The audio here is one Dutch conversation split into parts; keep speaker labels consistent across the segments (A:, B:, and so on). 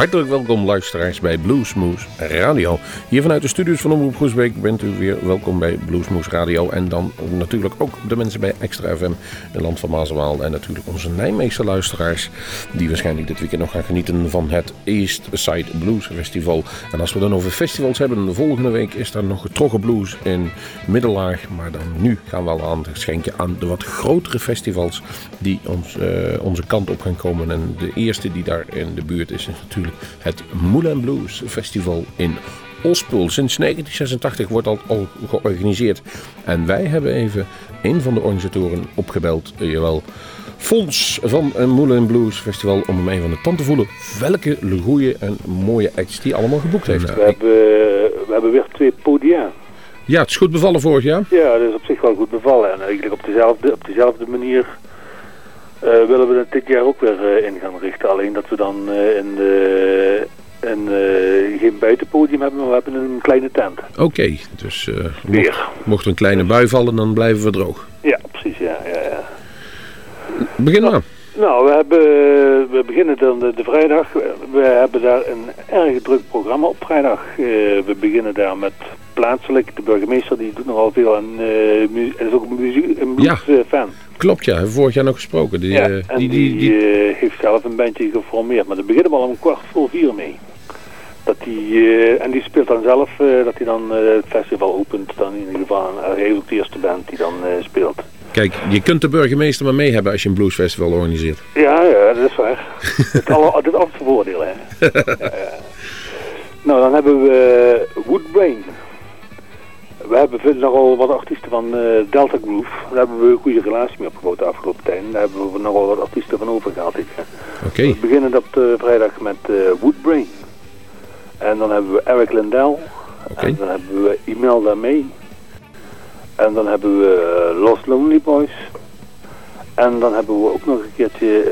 A: Hartelijk welkom luisteraars bij Bluesmoose Radio. Hier vanuit de studios van Omroep Groesbeek bent u weer welkom bij Bluesmoose Radio. En dan natuurlijk ook de mensen bij Extra FM, in Land van Maaswaal. En natuurlijk onze Nijmeegse luisteraars, die waarschijnlijk dit weekend nog gaan genieten van het East Side Blues Festival. En als we dan over festivals hebben, de volgende week is er nog getrokken blues in Middellaag. Maar dan nu gaan we al aan schenken aan de wat grotere festivals die ons, uh, onze kant op gaan komen. En de eerste die daar in de buurt is, is natuurlijk het Moulin Blues Festival in Ospul. Sinds 1986 wordt dat al georganiseerd. En wij hebben even een van de organisatoren opgebeld, eh, jawel, Fons van een Moulin Blues Festival, om hem even aan de tand te voelen welke goede en mooie acts die allemaal geboekt heeft.
B: We hebben, we hebben weer twee podia.
A: Ja, het is goed bevallen vorig jaar.
B: Ja, dat is op zich wel goed bevallen. En eigenlijk op dezelfde, op dezelfde manier willen we het dit jaar ook weer uh, in gaan richten. Alleen dat we dan uh, in de, een, geen buitenpodium hebben, maar we hebben een kleine tent.
A: Oké, okay, dus mocht, mocht, een kleine bui vallen, dan blijven we droog.
B: Ja, precies, ja. ja, ja.
A: Begin maar.
B: Nou, we, hebben, we beginnen dan de, de, vrijdag. We hebben daar een erg druk programma op vrijdag. we beginnen daar met plaatselijk. De burgemeester die doet nogal veel en is ook een, muziek, een bluesfan.
A: Ja. Klopt, ja. Hebben vorig jaar nog gesproken.
B: Die, ja, uh, en die, die, die uh, heeft zelf een bandje geformeerd. Maar daar beginnen we al om kwart voor vier mee. Dat die, uh, en die speelt dan zelf, dat hij dan het festival opent. Dan in ieder geval, hij is ook de eerste band die dan speelt.
A: Kijk, je kunt de burgemeester maar mee hebben als je een bluesfestival organiseert.
B: Ja, ja, dat is waar. het, alle, het altijd voordeel, hè. ja, ja. Nou, dan hebben we Woodbrain we hebben nogal wat artiesten van uh, Delta Groove. Daar hebben we een goede relatie mee opgebouwd de afgelopen tijd. Daar hebben we nogal wat artiesten van overgehaald. Oké.
A: Okay.
B: We beginnen op de vrijdag met uh, Woodbrain. En dan hebben we Eric Lindell.
A: Okay.
B: En dan hebben we Imelda May. En dan hebben we uh, Lost Lonely Boys. En dan hebben we ook nog een keertje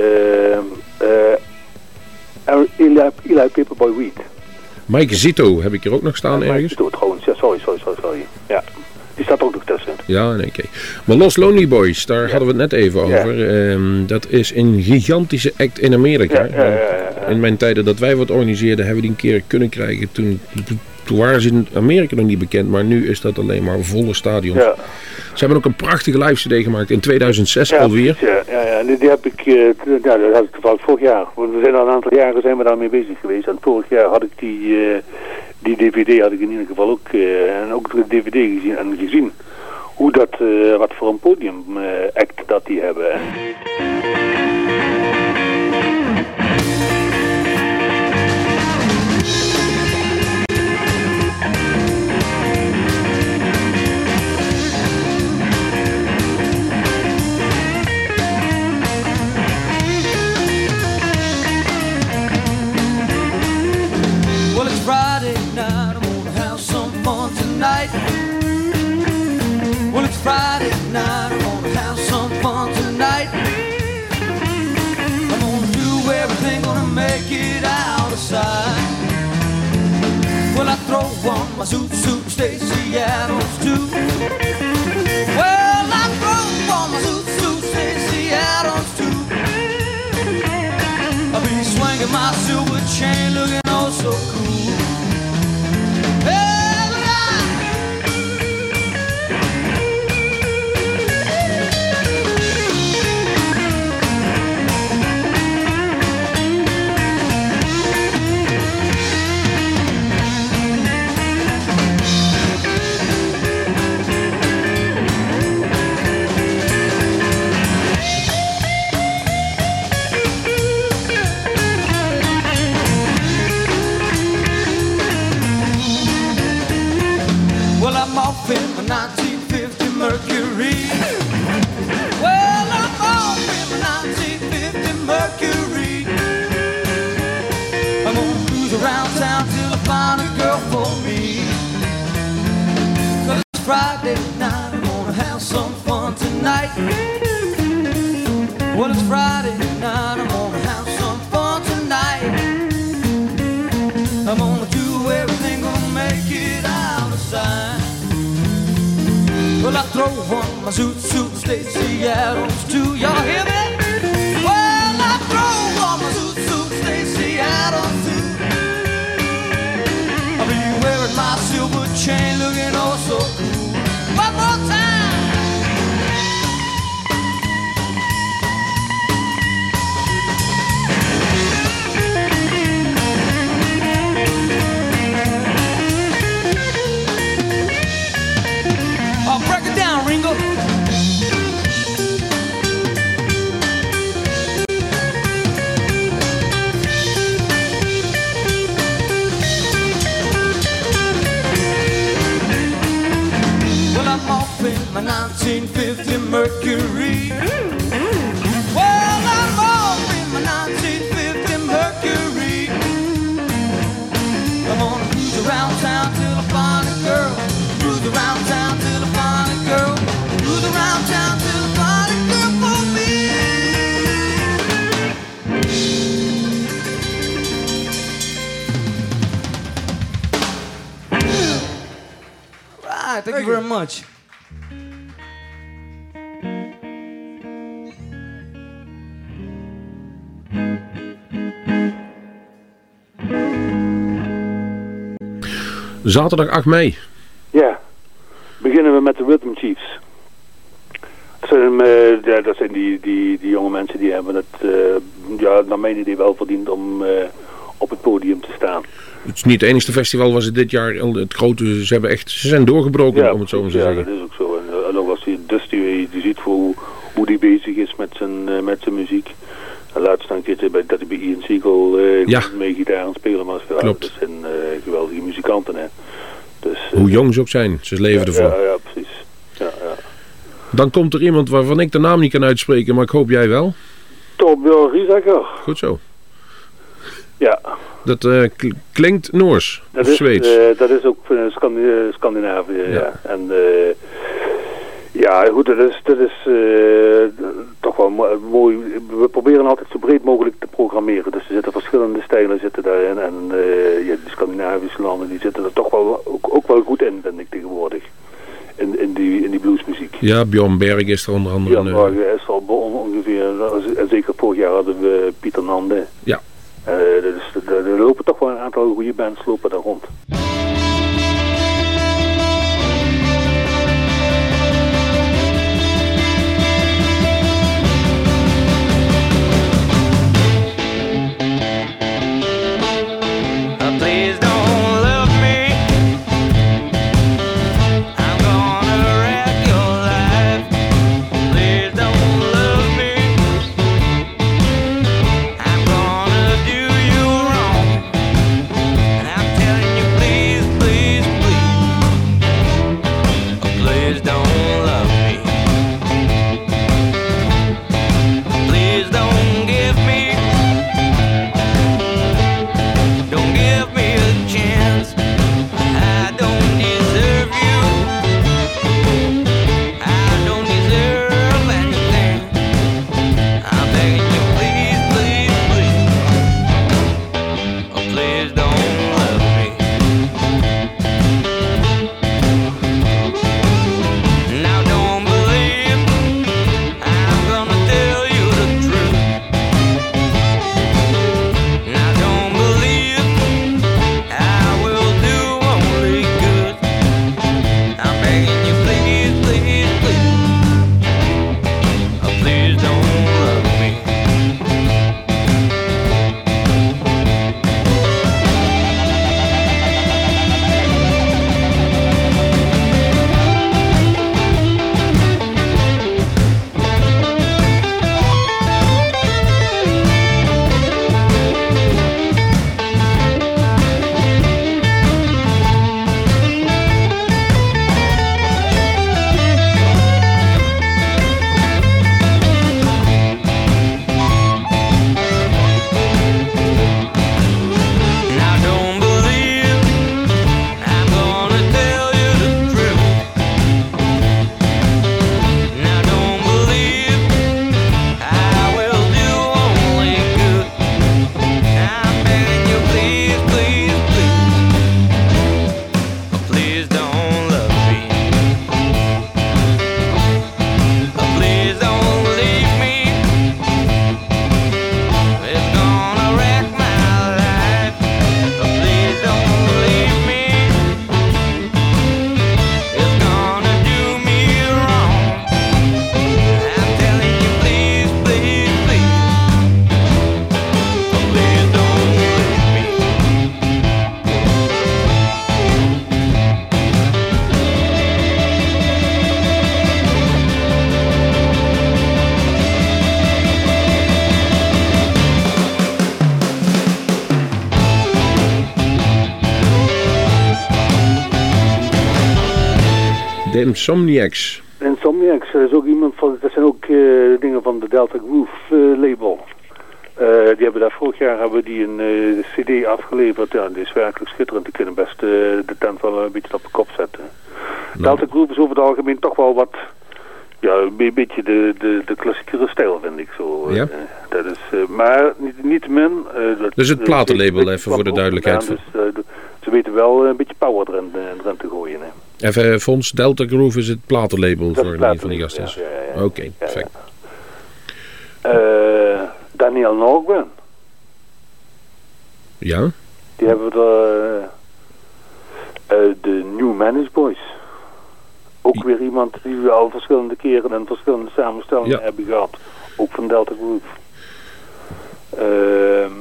B: Eli, Eli Paperboy Weed.
A: Mike Zito heb ik hier ook nog staan ja, ergens.
B: Zito trouwens, ja, sorry, sorry, sorry, sorry. Ja, die staat ook nog tussen.
A: Ja, nee, oké. Maar Los Lonely Boys, daar ja. hadden we het net even over. Ja. Um, dat is een gigantische act in Amerika. In mijn tijden dat wij wat organiseerden, hebben we die een keer kunnen krijgen. Toen, toen waren ze in Amerika nog niet bekend, maar nu is dat alleen maar volle stadions. Ja. Ze hebben ook een prachtige live CD gemaakt in 2006
B: ja,
A: alweer.
B: Ja, ja, ja. Die, die heb ik, uh, ja, dat had ik toevallig vorig jaar. Want we zijn al een aantal jaren zijn we daarmee bezig geweest. En vorig jaar had ik die, uh, die DVD had ik in ieder geval ook, uh, en ook de DVD gezien en gezien. Hoe dat, wat voor een podium act dat die hebben. Friday night, I'm gonna have some fun tonight. I'm gonna do everything, gonna make it out of sight. Well, I throw on my suit, suit, Stacy Adams too. Well, I throw on my suit, suit, Stacy Adams too. I'll be swinging my silver chain, looking oh so cool. On my suit, suit, Stacy Adams too.
A: Zaterdag 8 mei.
B: Ja, beginnen we met de Rhythm Chiefs. Dat zijn, eh, ja, dat zijn die, die, die jonge mensen die hebben het, uh, ja, naar mijn idee wel verdiend om uh, op het podium te staan.
A: Het is niet het enige festival was het dit jaar het grote, ze hebben echt, ze zijn doorgebroken
B: ja,
A: om het zo maar te
B: ja,
A: zeggen.
B: dat is ook zo. En, en ook als je Dusty, je ziet hoe, hoe die bezig is met zijn, met zijn muziek. En laatst staan een keertje bij, dat hij bij Ian Siegel uh,
A: Ja.
B: mee gitaar aan het spelen was.
A: Klopt.
B: Dat zijn uh, geweldige muzikanten. Hè. Dus, uh,
A: Hoe jong ze ook zijn, ze leven
B: ja,
A: ervoor.
B: Ja, ja, precies. Ja, ja.
A: Dan komt er iemand waarvan ik de naam niet kan uitspreken, maar ik hoop jij wel.
B: Torbjörn Riesacker.
A: Goed zo.
B: Ja,
A: Dat eh, kl- klinkt Noors
B: dat
A: of
B: is,
A: Zweeds.
B: eh, dat is ook Scandi- Scandinavië. Ja.
A: Ja.
B: En eh, ja, goed, dat is, dat is eh, mooi. We proberen altijd zo breed mogelijk te programmeren. Dus er zitten verschillende stijlen zitten daarin. En eh, ja, de Scandinavische landen die zitten er toch wel ook, ook wel goed in, vind ik tegenwoordig. In, in, die, in die bluesmuziek.
A: Ja, Bjorn Berg is er onder andere.
B: Ja,
A: een, eh,
B: maar is al on- ongeveer, en zeker vorig jaar hadden we Pieter Nande.
A: Ja.
B: Dus er, er lopen toch wel een aantal goede bands lopen daar rond.
A: Insomniacs.
B: Insomniacs, dat is ook iemand van, dat zijn ook eh, dingen van de Delta Groove eh, label. Eh, die hebben daar vorig jaar hebben die een cd afgeleverd. Ja, die is werkelijk schitterend. Die kunnen best de tent wel een beetje op de kop zetten. Delta Groove is over het algemeen toch wel wat, ja, een be- beetje de, de, de klassiekere stijl vind ik zo.
A: Ja.
B: Dat is, maar niet, niet min. dat,
A: Dus het platenlabel even voor de duidelijkheid.
B: Dus, ze weten wel een beetje power erin, erin te gooien. Hè.
A: Even eh, Fons, Delta Groove is het platenlabel voor
B: is
A: die van die gasten.
B: Ja.
A: Oké, perfect.
B: Eh, Daniel Norgren.
A: Ja?
B: Die hebben we de, eh, de New Manage Boys. Ook weer iemand die we al verschillende keren en verschillende samenstellingen hebben gehad. Ook van Delta Group. Ehm,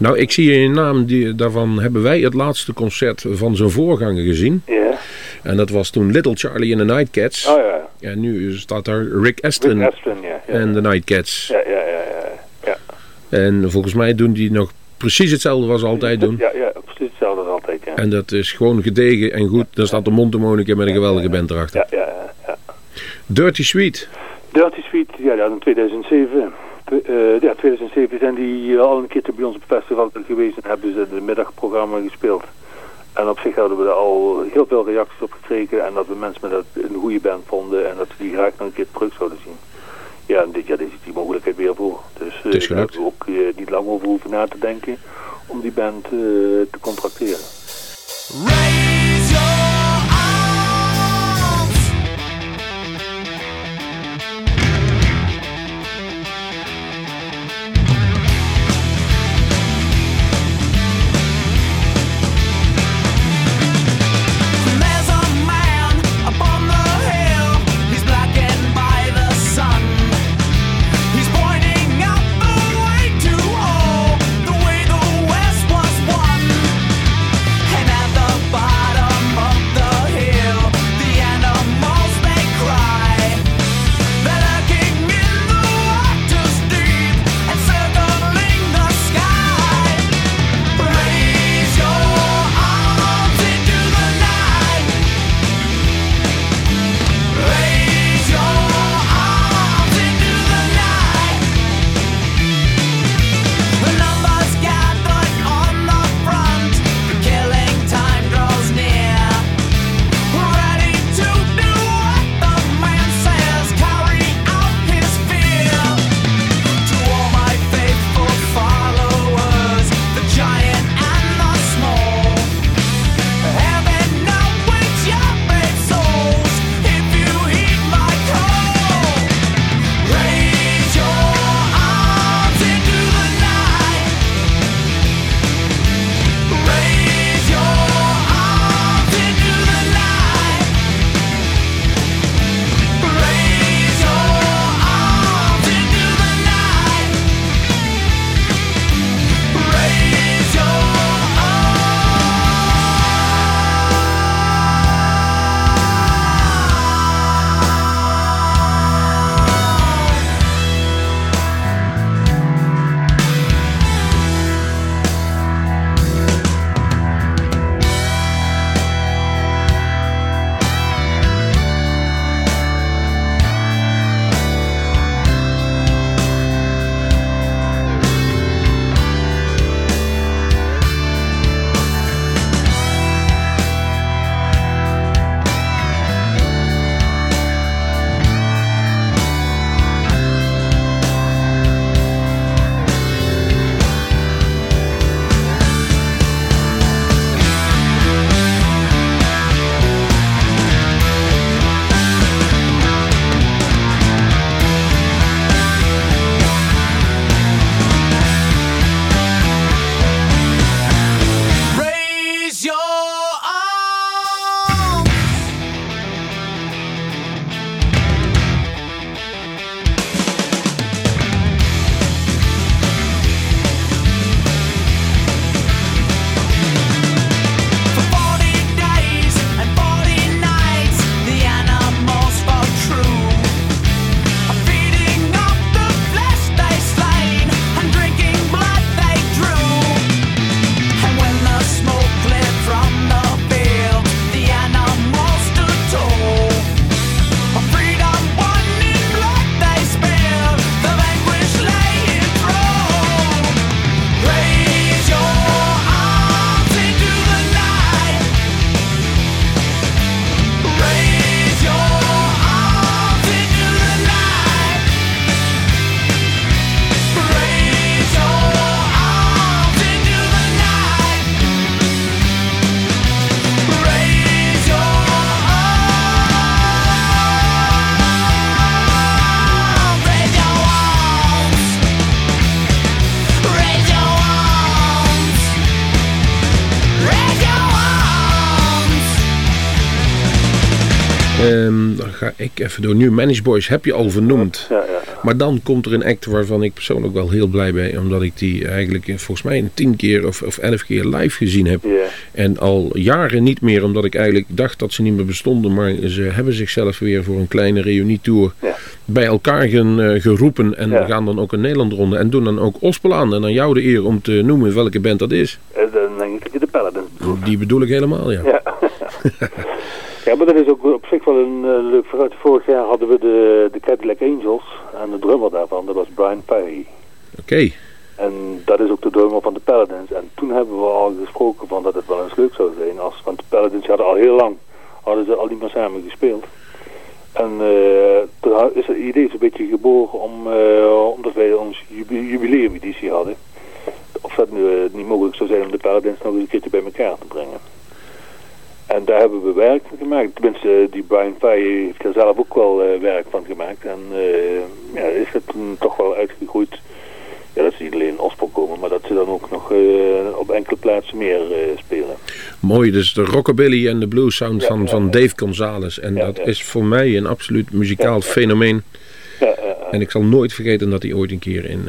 A: Nou, ik zie in naam, die, daarvan hebben wij het laatste concert van zijn voorganger gezien.
B: Ja.
A: En dat was toen Little Charlie and the Nightcats.
B: Oh ja.
A: En nu staat daar Rick Astley
B: Rick Astley, ja. Ja,
A: en de Nightcats.
B: ja, ja, ja, ja. ja.
A: En volgens mij doen die nog precies hetzelfde wat ze altijd doen.
B: Ja, ja, precies hetzelfde als altijd, ja.
A: En dat is gewoon gedegen en goed. Dan staat de Montemonica met een geweldige band erachter.
B: Ja, ja, ja. ja.
A: Dirty Sweet.
B: Dirty Sweet, ja, ja, in 2007. Eh, ja, 2007 zijn die eh, al een keertje bij ons op het festival geweest en hebben ze de middagprogramma gespeeld. En op zich hadden we er al heel veel reacties op gekregen en dat we mensen met dat een goede band vonden en dat we die graag nog een keer terug zouden zien. Ja, en dit jaar is die mogelijkheid weer voor. Dus eh, daar hebben we ook eh, niet lang over hoeven na te denken om die band eh, te contracteren.
A: Ehm, dan ga ik even door. Nu, Manage Boys heb je al vernoemd.
B: Ja, ja.
A: Maar dan komt er een act waarvan ik persoonlijk wel heel blij ben. Omdat ik die eigenlijk eh, volgens mij een tien keer of, of elf keer live gezien heb. En al jaren niet meer, omdat ik eigenlijk dacht dat ze niet meer bestonden. Maar ze hebben zichzelf weer voor een kleine reunietour bij elkaar gen- eh, geroepen. En gaan dan ook een Nederland ronde. En doen dan ook Ospel aan. En aan jou de eer om te noemen welke band dat is.
B: En dan denk ik dat je de Paladins bedoelt.
A: Die bedoel ik helemaal, ja.
B: Ja. maar dat is ook op zich wel een eh, leuk vooruit. Vorig jaar hadden we de, de Cadillac Angels. En de drummer daarvan, dat was Brian Perry.
A: Oké.
B: En dat is ook de drummer van de Paladins. En toen hebben we al gesproken van dat het wel eens leuk zou zijn. Als, want de Paladins hadden al heel lang, hadden ze al niet meer samen gespeeld. En eh, toen is het idee zo'n beetje geboren om, eh, omdat wij ons jubi- jubileumeditie hadden. Of dat nu niet mogelijk zou zijn om de Paladins nog eens een keertje bij elkaar te brengen. En daar hebben we werk van gemaakt. Tenminste, die Brian Fay heeft er zelf ook wel eh, werk van gemaakt. En eh, ja, is het toch wel uitgegroeid. Ja, dat ze niet alleen in Ospel komen, maar dat ze dan ook nog eh, op enkele plaatsen meer spelen.
A: Mooi, dus de rockabilly en de blues sound
B: Ja,
A: van,
B: ja,
A: van. Dave Gonzalez. En dat is voor mij een absoluut muzikaal fenomeen. En ik zal nooit vergeten dat hij ooit een keer in,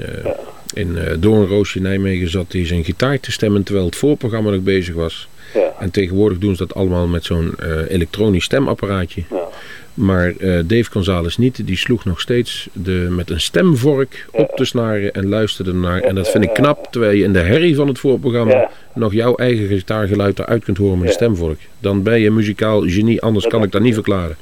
A: in Doornroosje Nijmegen zat. Die zijn gitaar te stemmen terwijl het voorprogramma nog bezig was.
B: Ja,
A: En tegenwoordig doen ze dat allemaal met zo'n eh, elektronisch stemapparaatje.
B: ja.
A: Maar eh, Dave Gonzalez niet. Die sloeg nog steeds de, met een stemvork op de snaren en luisterde naar. En dat vind ik knap, terwijl je in de herrie van het voorprogramma nog jouw eigen gitaargeluid eruit kunt horen met een stemvork. Dan ben je muzikaal genie, anders kan ik dat niet verklaren.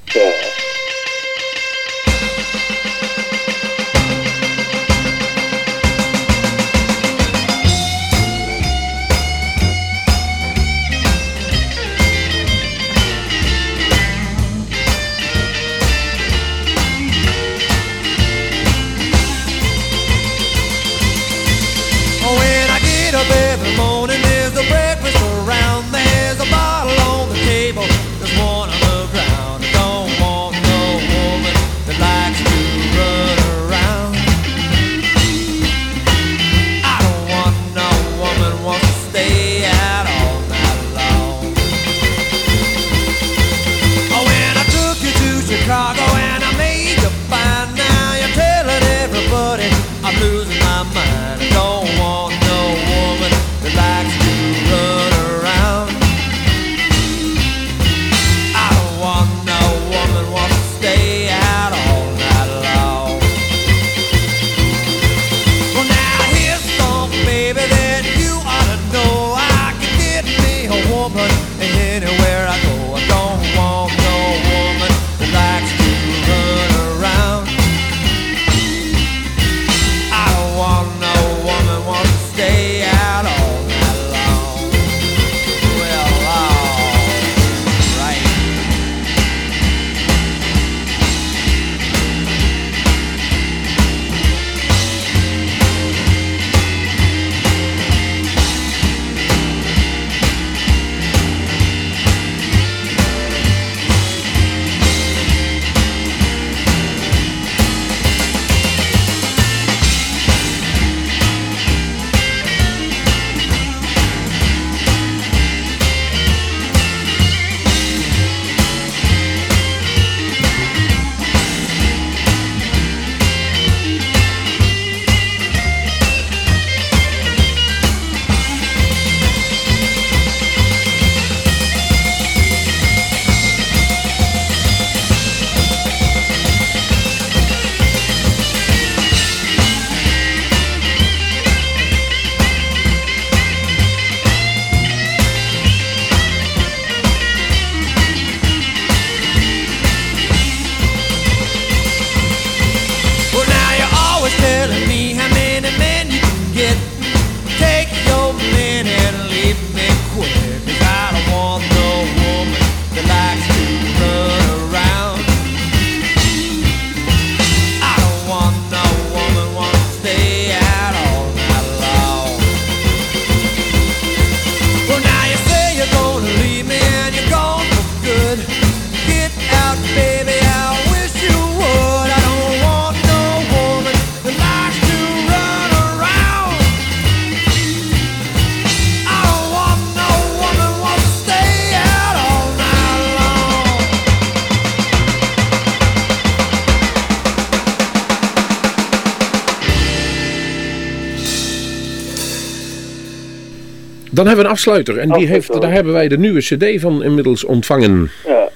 A: Afsluiter. En die heeft, daar hebben wij de nieuwe cd van inmiddels ontvangen.
B: Ja.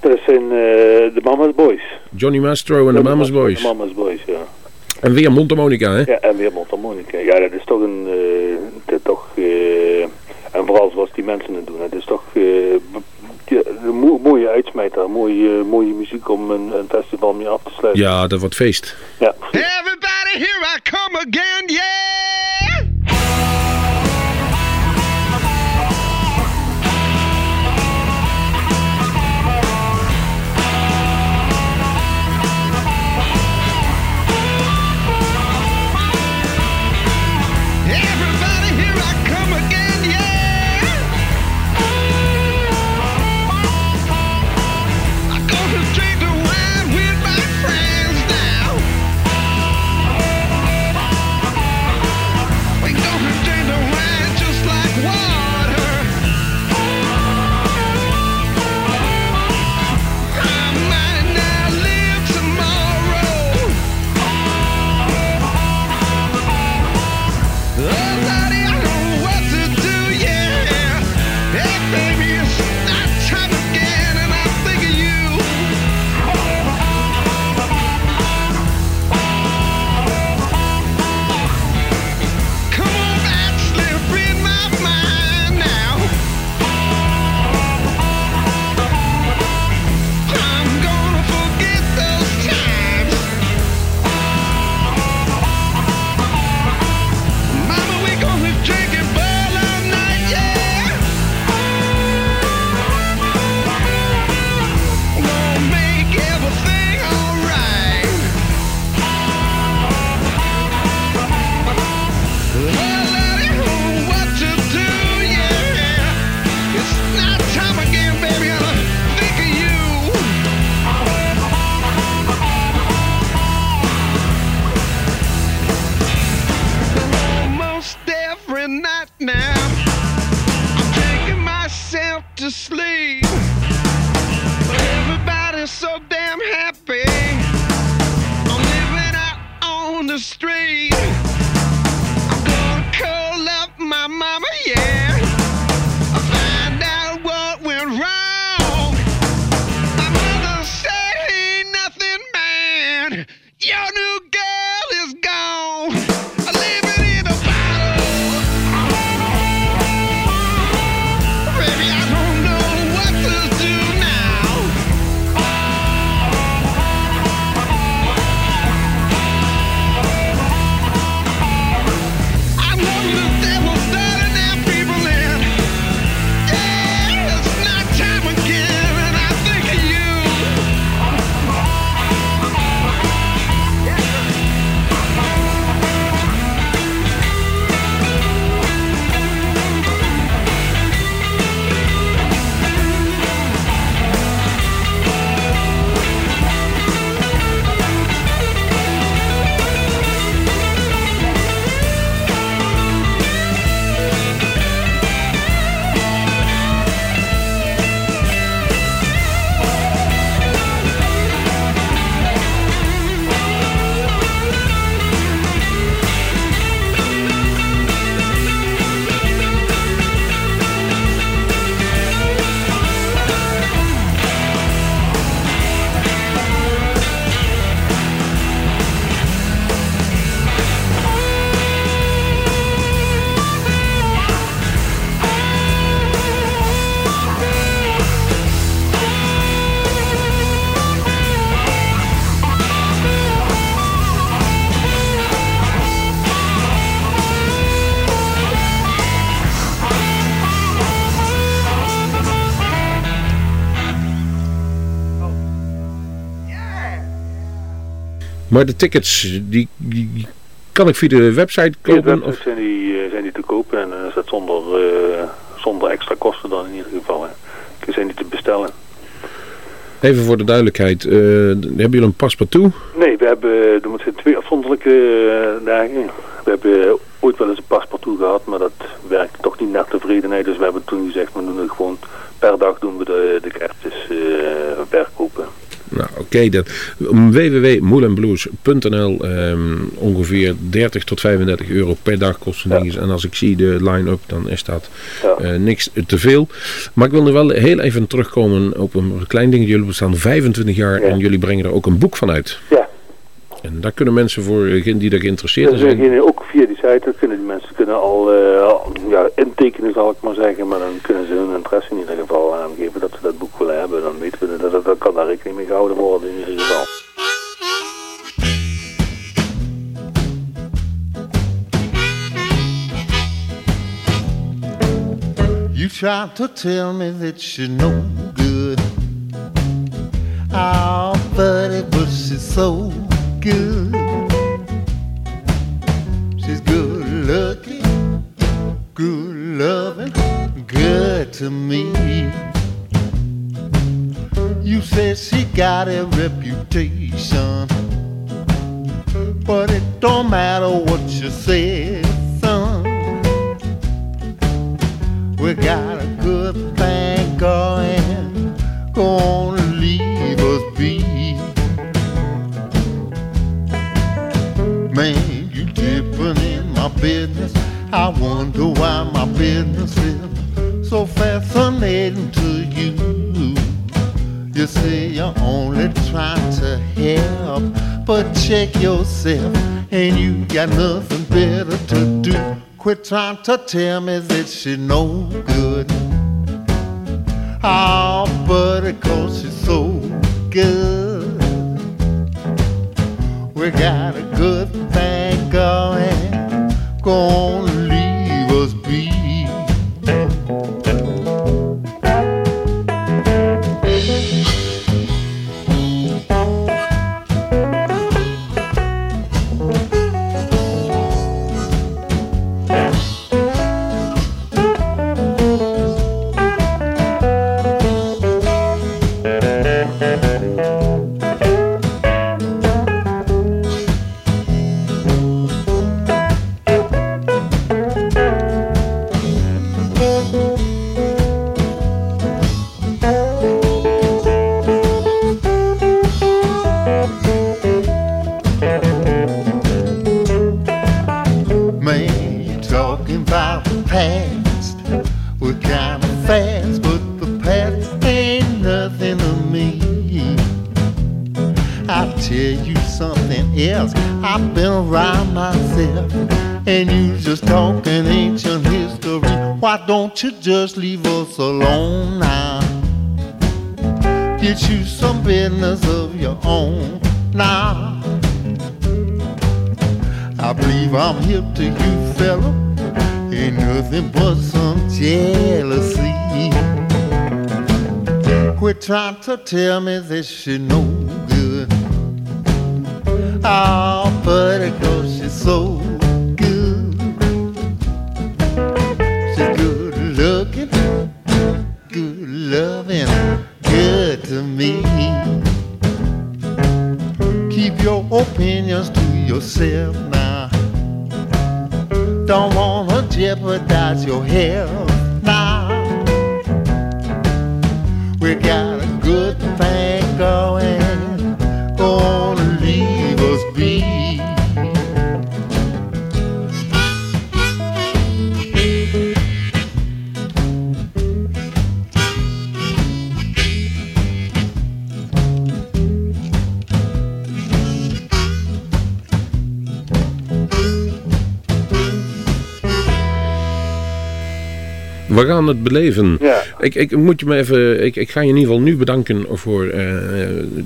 B: Dat zijn eh, de Mama's Boys.
A: Johnny Mastro en de Mama's Boys.
B: De Mama's Boys, ja.
A: En weer mondharmonica, hè?
B: Ja, en weer Montamonica. Ja, dat is toch een... eh, dat toch, eh, en vooral zoals die mensen het doen. Het is toch eh, ja, een mo- mooie uitsmijter. Mooie, mooie muziek om een, een festival mee af te sluiten.
A: Ja, dat wordt feest.
B: Ja.
C: Everybody, here I come again, yeah!
A: Maar de tickets, die, kan ik via de website kopen? Of?
B: zijn die, eh, zijn die te kopen en dan is dat zonder, eh, zonder extra kosten dan in ieder geval. Hè. Die zijn die te bestellen.
A: Even voor de duidelijkheid, eh, hebben jullie een paspartout?
B: Nee, we hebben, er zijn twee afzonderlijke eh, dagen. We hebben ooit wel eens een paspartout gehad, maar dat werkte toch niet naar tevredenheid. Dus we hebben toen gezegd, we doen het gewoon per dag doen we de, de kaartjes eh, verkopen.
A: Nou, oké. dan www.moelenblues.nl ehm, Ongeveer 30 tot 35 euro per dag kosten
B: Ja.
A: dingetjes. En als ik zie de line-up, dan is dat
B: Ja.
A: eh, niks te veel. Maar ik wil nu wel heel even terugkomen op een klein ding. Jullie bestaan 25 jaar
B: Ja.
A: en jullie brengen er ook een boek van uit.
B: Ja.
A: En daar kunnen mensen voor, eh, die daar geïnteresseerd
B: Dus
A: zijn.
B: ook via die site, dat kunnen die mensen kunnen al eh, al, ja, intekenen zal ik maar zeggen, maar dan kunnen ze hun interesse in ieder geval aangeven dat ze dat boek kan daar rekening mee gehouden worden in ieder geval.
D: You tried to tell me that you're no good. Oh, buddy, but she's so good. She's good looking, good loving, good to me. Got a reputation, but it don't matter what you say, son. We got a good thing going, gonna leave us be. Man, you dipping in my business. I wonder why my business trying to help, but check yourself, and you got nothing better to do. Quit trying to tell me that she no good. Oh, buddy, cause she's so good. We got a good thing going, gonna Of fast, but the past ain't nothing to me. I'll tell you something else. I've been around myself, and you just talking ancient history. Why don't you just leave us alone now? Get you some business of your own now. I believe I'm hip to you, fella. Ain't nothing but some jealousy. Quit trying to tell me this shit no good. Oh, buddy, cause she's so good. She's good looking, good loving, good to me. Keep your opinions to yourself now. Don't wanna jeopardize your health now. We got a good thing going,
A: We gaan het beleven.
B: Ja.
A: Ik, ik moet je me even. Ik, ik ga je in ieder geval nu bedanken voor eh,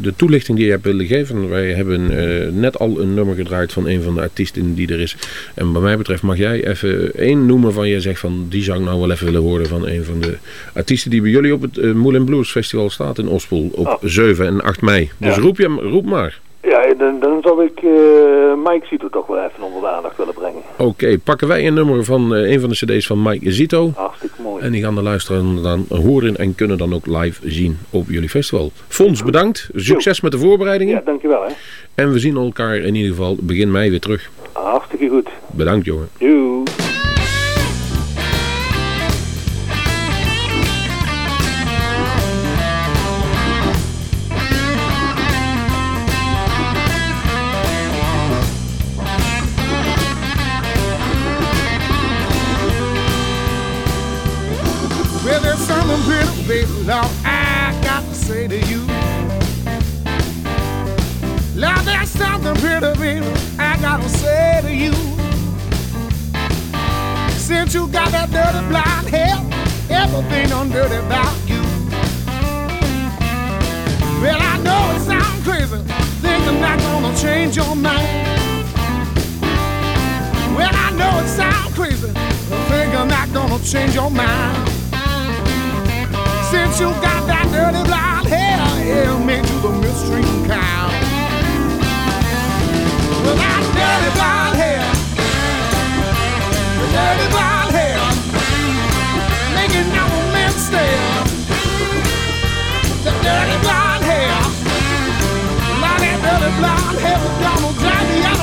A: de toelichting die je hebt willen geven. Wij hebben eh, net al een nummer gedraaid van een van de artiesten die er is. En wat mij betreft mag jij even één noemen van je zegt van die zou ik nou wel even willen horen van een van de artiesten die bij jullie op het uh, Moulin Blues Festival staat in Ospel op
B: Oh.
A: 7 en 8 mei. Dus
B: Ja.
A: roep je roep maar.
B: Ja, dan, dan zou ik eh, Mike Zito toch wel even onder de aandacht willen brengen.
A: Oké, pakken wij een nummer van eh, een van de cd's van Mike Zito.
B: Hartstikke mooi.
A: En die gaan de luisteraars dan horen en kunnen dan ook live zien op jullie festival. Fons, bedankt. Succes met de voorbereidingen.
B: Ja, dankjewel hè.
A: En we zien elkaar in ieder geval begin mei weer terug.
B: Hartstikke goed.
A: Bedankt jongen.
B: Doei.
E: Lord, I got to say to you. Lord, there's something pretty, baby, I gotta say to you. Since you got that dirty blind hair, everything done dirty about you. Well, I know it sounds crazy, think I'm not gonna change your mind. Well, I know it sounds crazy, but think I'm not gonna change your mind. Since you got that dirty blonde hair, it made you the mystery cow. Well, that dirty blonde hair, the dirty blonde hair, making young men stare. The dirty blonde hair, now that dirty blonde hair was gonna drive me out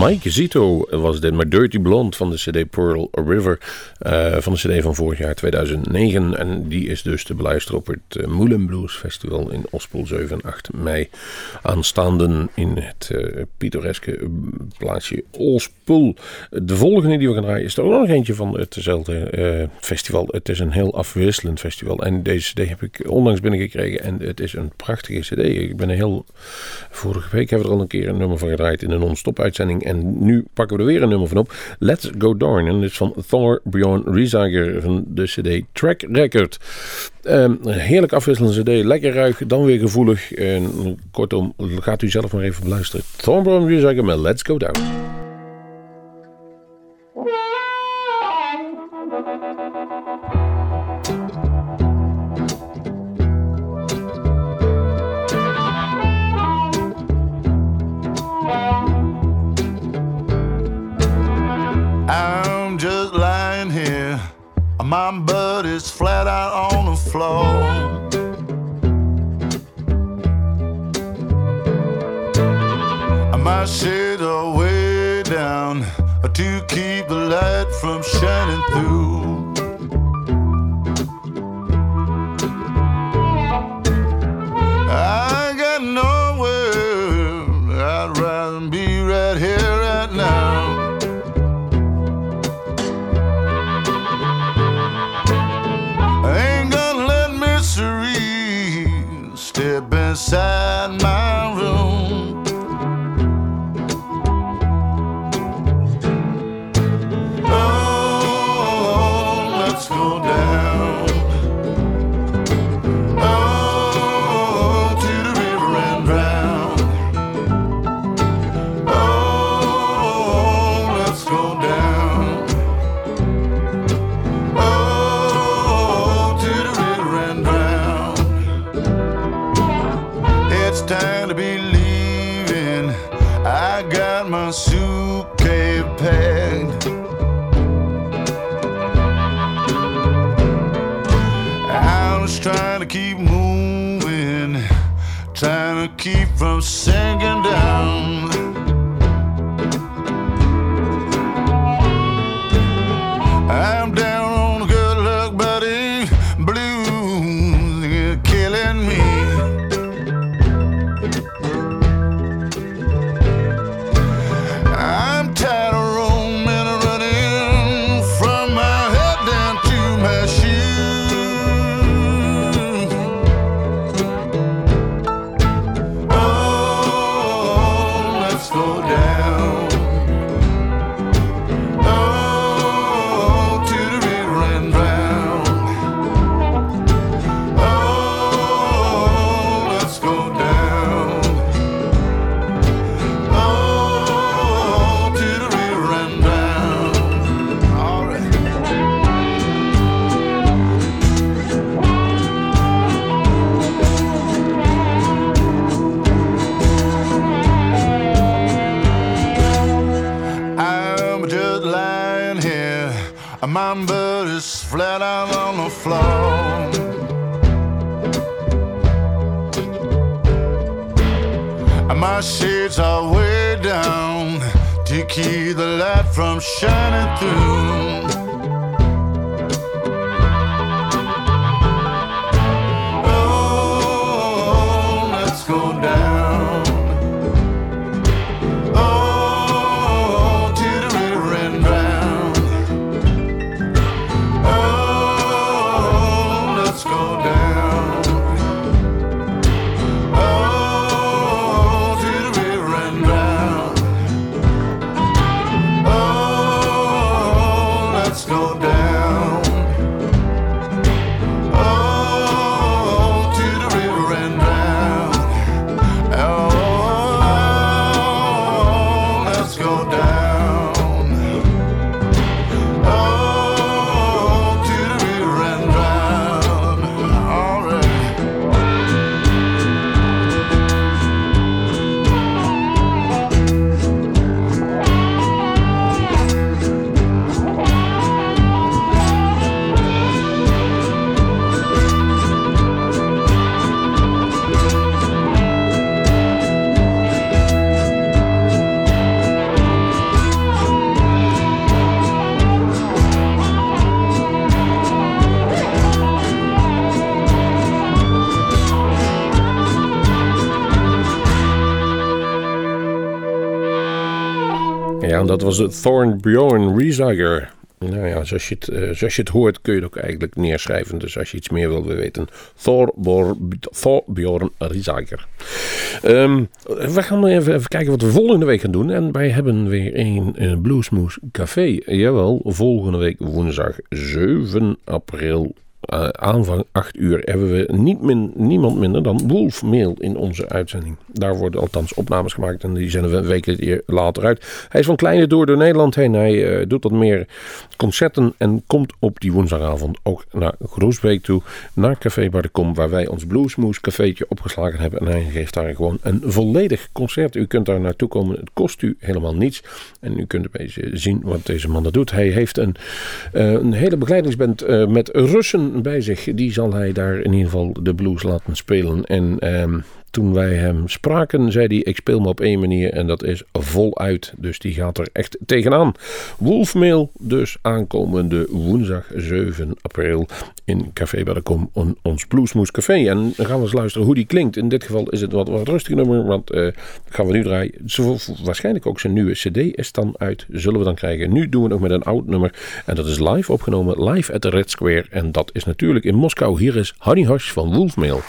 A: Mike Zito was dit, maar Dirty Blonde van de CD Pearl River. eh, van de CD van vorig jaar 2009. En die is dus te beluisteren op het uh, Moulin Blues Festival in Ospel 7 en 8 mei. Aanstaande in het eh, pittoreske plaatsje Ospel. De volgende die we gaan draaien is er ook nog eentje van hetzelfde eh, festival. Het is een heel afwisselend festival. En deze CD heb ik onlangs binnengekregen. En het is een prachtige CD. Ik ben heel. Vorige week hebben we er al een keer een nummer van gedraaid in een non-stop uitzending. En nu pakken we er weer een nummer van op. Let's Go Darn. En dit is van Thor Bjorn Riesager van de CD Track Record. Um, heerlijk afwisselende CD. Lekker ruig, dan weer gevoelig. En kortom, gaat u zelf maar even beluisteren. Thor Bjorn Riesager met Let's Go Down.
D: My butt is flat out on the floor. My shades are way down to keep the light from shining through. My
F: butt is flat out on the floor. My shades are way down to keep the light from shining through.
A: Ja, en dat was het Thornbjorn Riesager. Nou ja, zoals je, het, eh, zoals je het hoort kun je het ook eigenlijk neerschrijven. Dus als je iets meer wil weten. Thorbjorn Riesager. Ehm, we gaan even, even kijken wat we volgende week gaan doen. En wij hebben weer een uh, Bluesmoes Café. Jawel, volgende week woensdag 7 april. Eh, aanvang 8 uur hebben we niet min, niemand minder dan Wolf Mail in onze uitzending. Daar worden althans opnames gemaakt en die zenden we een week later uit. Hij is van Kleine door door Nederland heen. Hij eh, doet wat meer concerten en komt op die woensdagavond ook naar Groesbeek toe. Naar Café Bar de Kom, waar wij ons Bluesmoes cafeetje opgeslagen hebben. En hij geeft daar gewoon een volledig concert. U kunt daar naartoe komen. Het kost u helemaal niets. En u kunt een beetje zien wat deze man dat doet. Hij heeft een, eh, een hele begeleidingsband eh, met Russen bij zich. Die zal hij daar in ieder geval de blues laten spelen. En ehm, toen wij hem spraken, zei hij: Ik speel me op één manier en dat is voluit. Dus die gaat er echt tegenaan. Wolfmail, dus aankomende woensdag 7 april in Café Bellecom, on- ons Bluesmoes Café. En dan gaan we eens luisteren hoe die klinkt. In dit geval is het wat, wat nummer, want eh, gaan we nu draaien. Waarschijnlijk ook zijn nieuwe CD is dan uit, zullen we dan krijgen. Nu doen we nog met een oud nummer en dat is live opgenomen, live at the Red Square. En dat is natuurlijk in Moskou. Hier is Honey Hush van Wolfmail.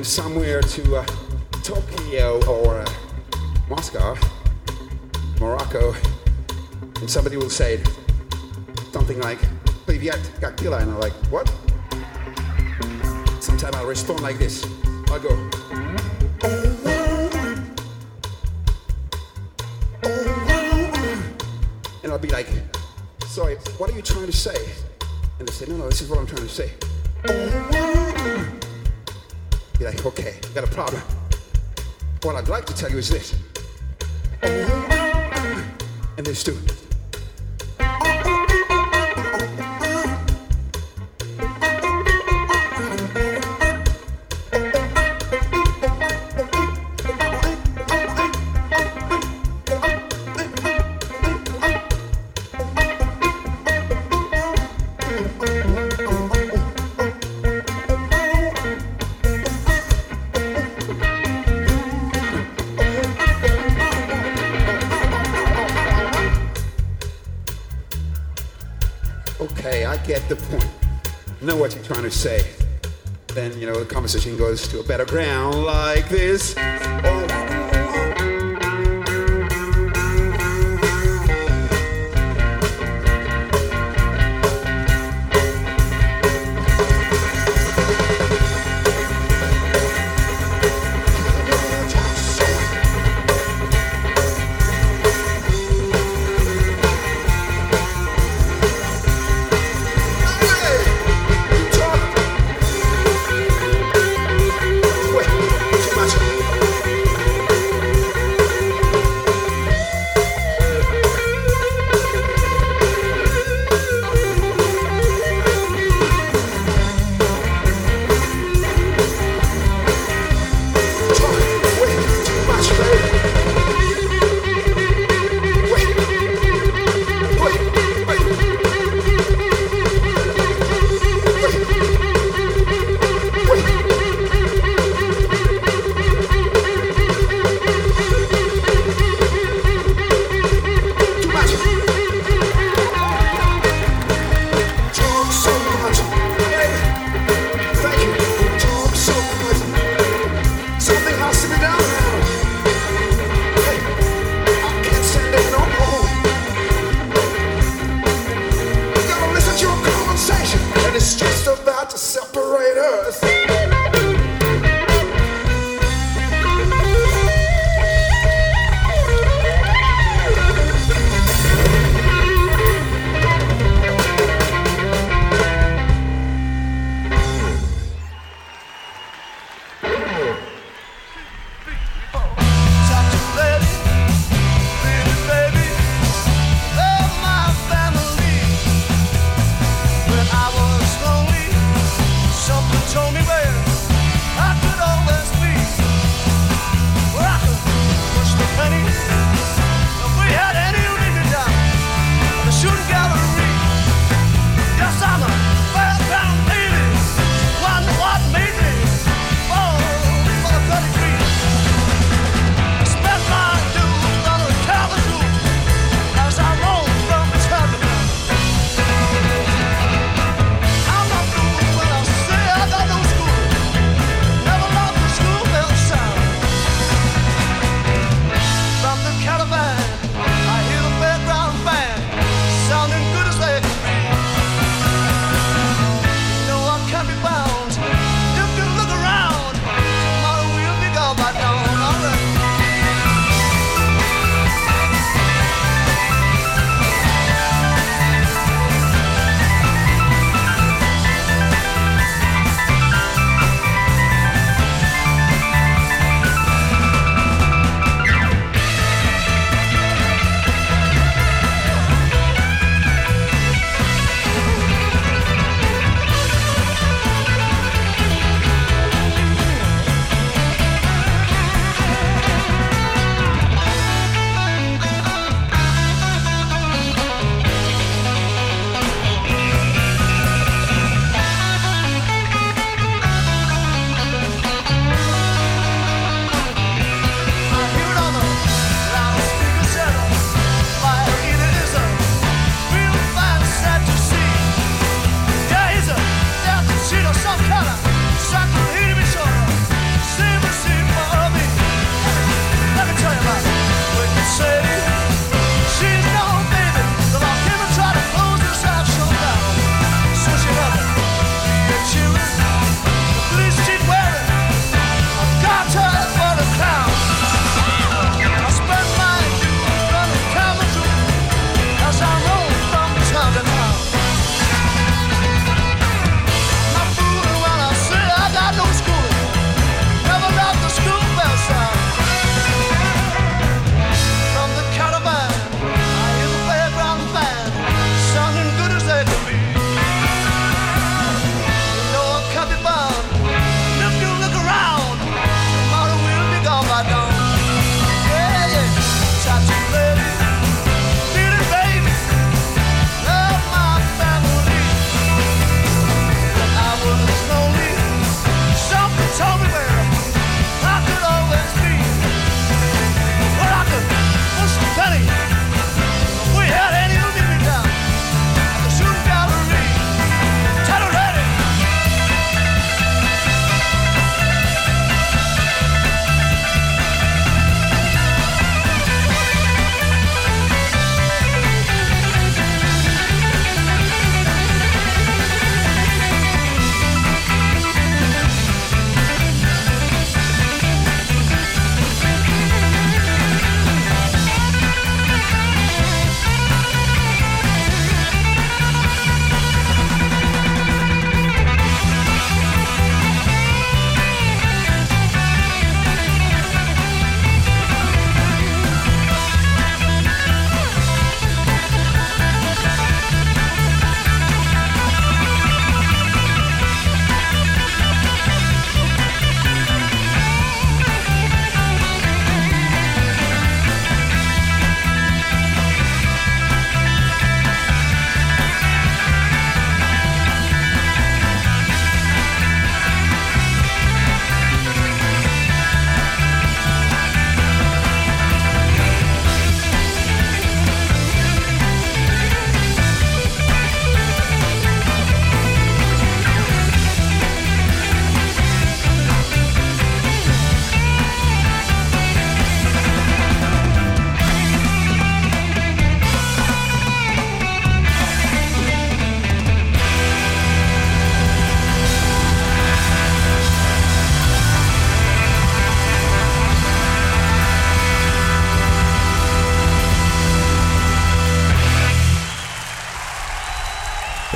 G: somewhere to uh, Tokyo or uh, Moscow, Morocco, and somebody will say something like, Privyat Kakila, and I'm like, what? Sometimes I'll respond like this. I'll go, and I'll be like, sorry, what are you trying to say? And they say, no, no, this is what I'm trying to say. Be like, okay, you got a problem. What I'd like to tell you is this. And this too. Say. Then, you know, the conversation goes to a better ground like this. Oh.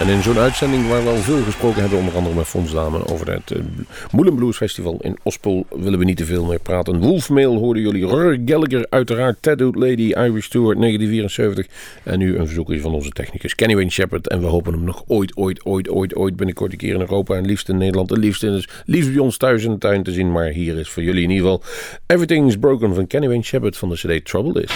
H: En in zo'n uitzending waar we al veel gesproken hebben, onder andere met Fons Damen, over het uh, Festival in Ospel, willen we niet te veel meer praten. Wolfmail hoorden jullie, Rory Gallagher, uiteraard Tattooed Lady, Irish Tour 1974. En nu een verzoekje van onze technicus Kenny Wayne Shepherd. En we hopen hem nog ooit, ooit, ooit, ooit, ooit binnenkort een keer in Europa en liefst in Nederland. En liefst, in, dus liefst bij ons thuis in de tuin te zien. Maar hier is voor jullie in ieder geval Everything is Broken van Kenny Wayne Shepherd van de CD Trouble Is.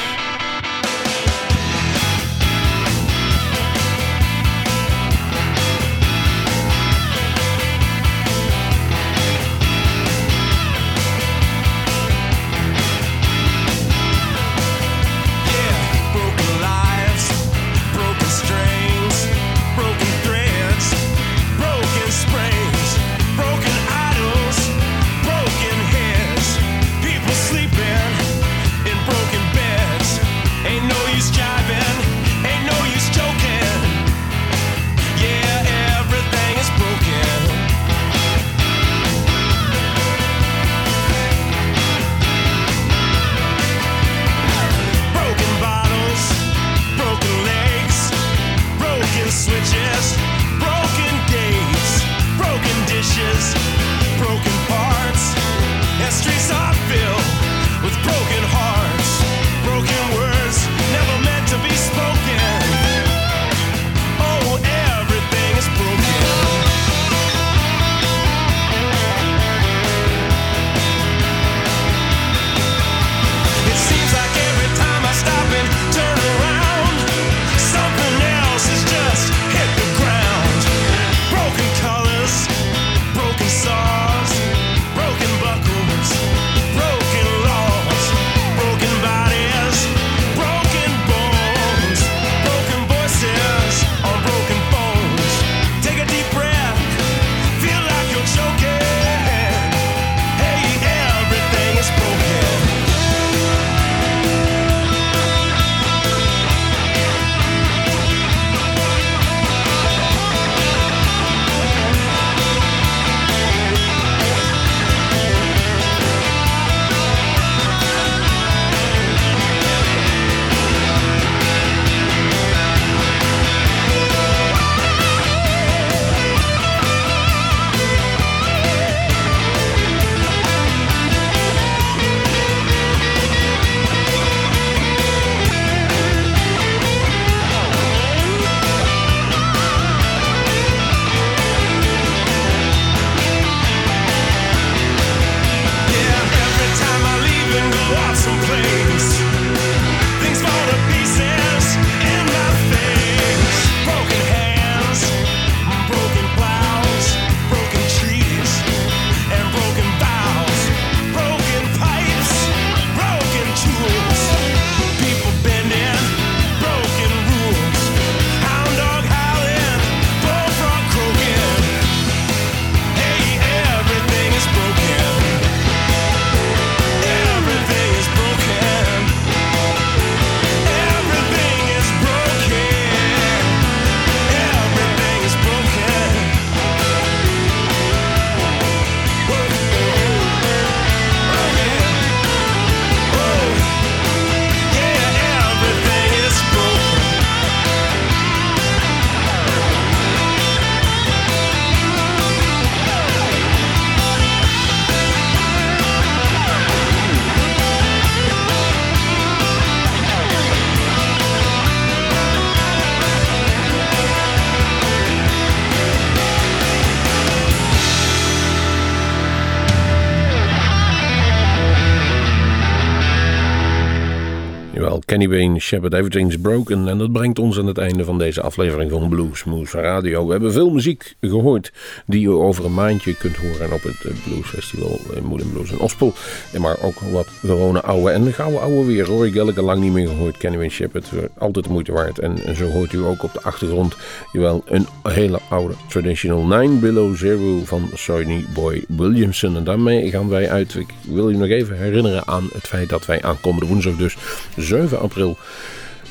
H: Kenny Wayne, Shepherd, Everything's Broken. En dat brengt ons aan het einde van deze aflevering van Bluesmoose Radio. We hebben veel muziek gehoord die je over een maandje kunt horen op het Blues Festival in Moulin Blues in Ospel. Maar ook wat gewone oude en de gouden oude weer. Roy Gallagher lang niet meer gehoord. Kenny Wayne Shepherd, altijd de moeite waard. En, en, zo hoort u ook op de achtergrond jawel, een hele oude traditional 9 Below Zero van Sonny Boy Williamson. En daarmee gaan wij uit. Ik wil u nog even herinneren aan het feit dat wij aankomende woensdag dus 7 april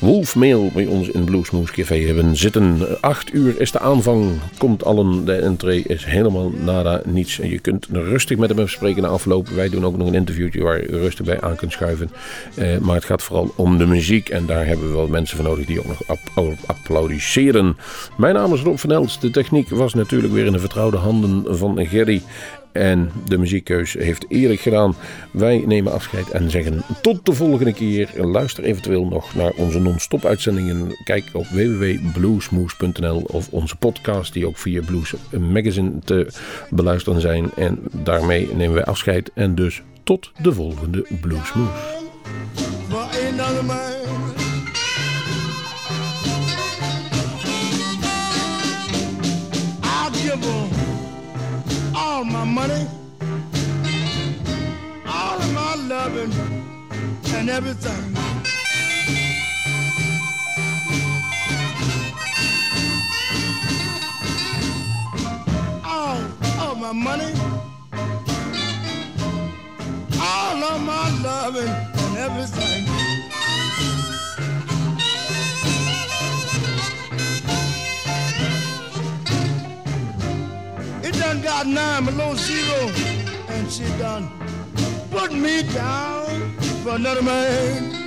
A: Wolfmail bij ons in Bluesmoose Café hebben zitten. Acht uur is de aanvang. Komt allen. De entree is helemaal nada niets. En je kunt rustig met hem spreken na afloop. Wij doen ook nog een interviewtje waar je rustig bij aan kunt schuiven. Eh, maar het gaat vooral om de muziek. En daar hebben we wel mensen voor nodig die ook nog app applaudisseren. Mijn naam is Rob van Els. De techniek was natuurlijk weer in de vertrouwde handen van Gerry. En de muziekkeus heeft eerlijk gedaan. Wij nemen afscheid en zeggen tot de volgende keer. Luister eventueel nog naar onze non-stop uitzendingen. Kijk op www.bluesmoes.nl of onze podcast die ook via Blues Magazine te beluisteren zijn. En daarmee nemen wij afscheid en dus tot de volgende Bluesmoes.
C: And everything. All of my money, all of my loving, and everything. It done got nine below zero, and she done put me down for another man.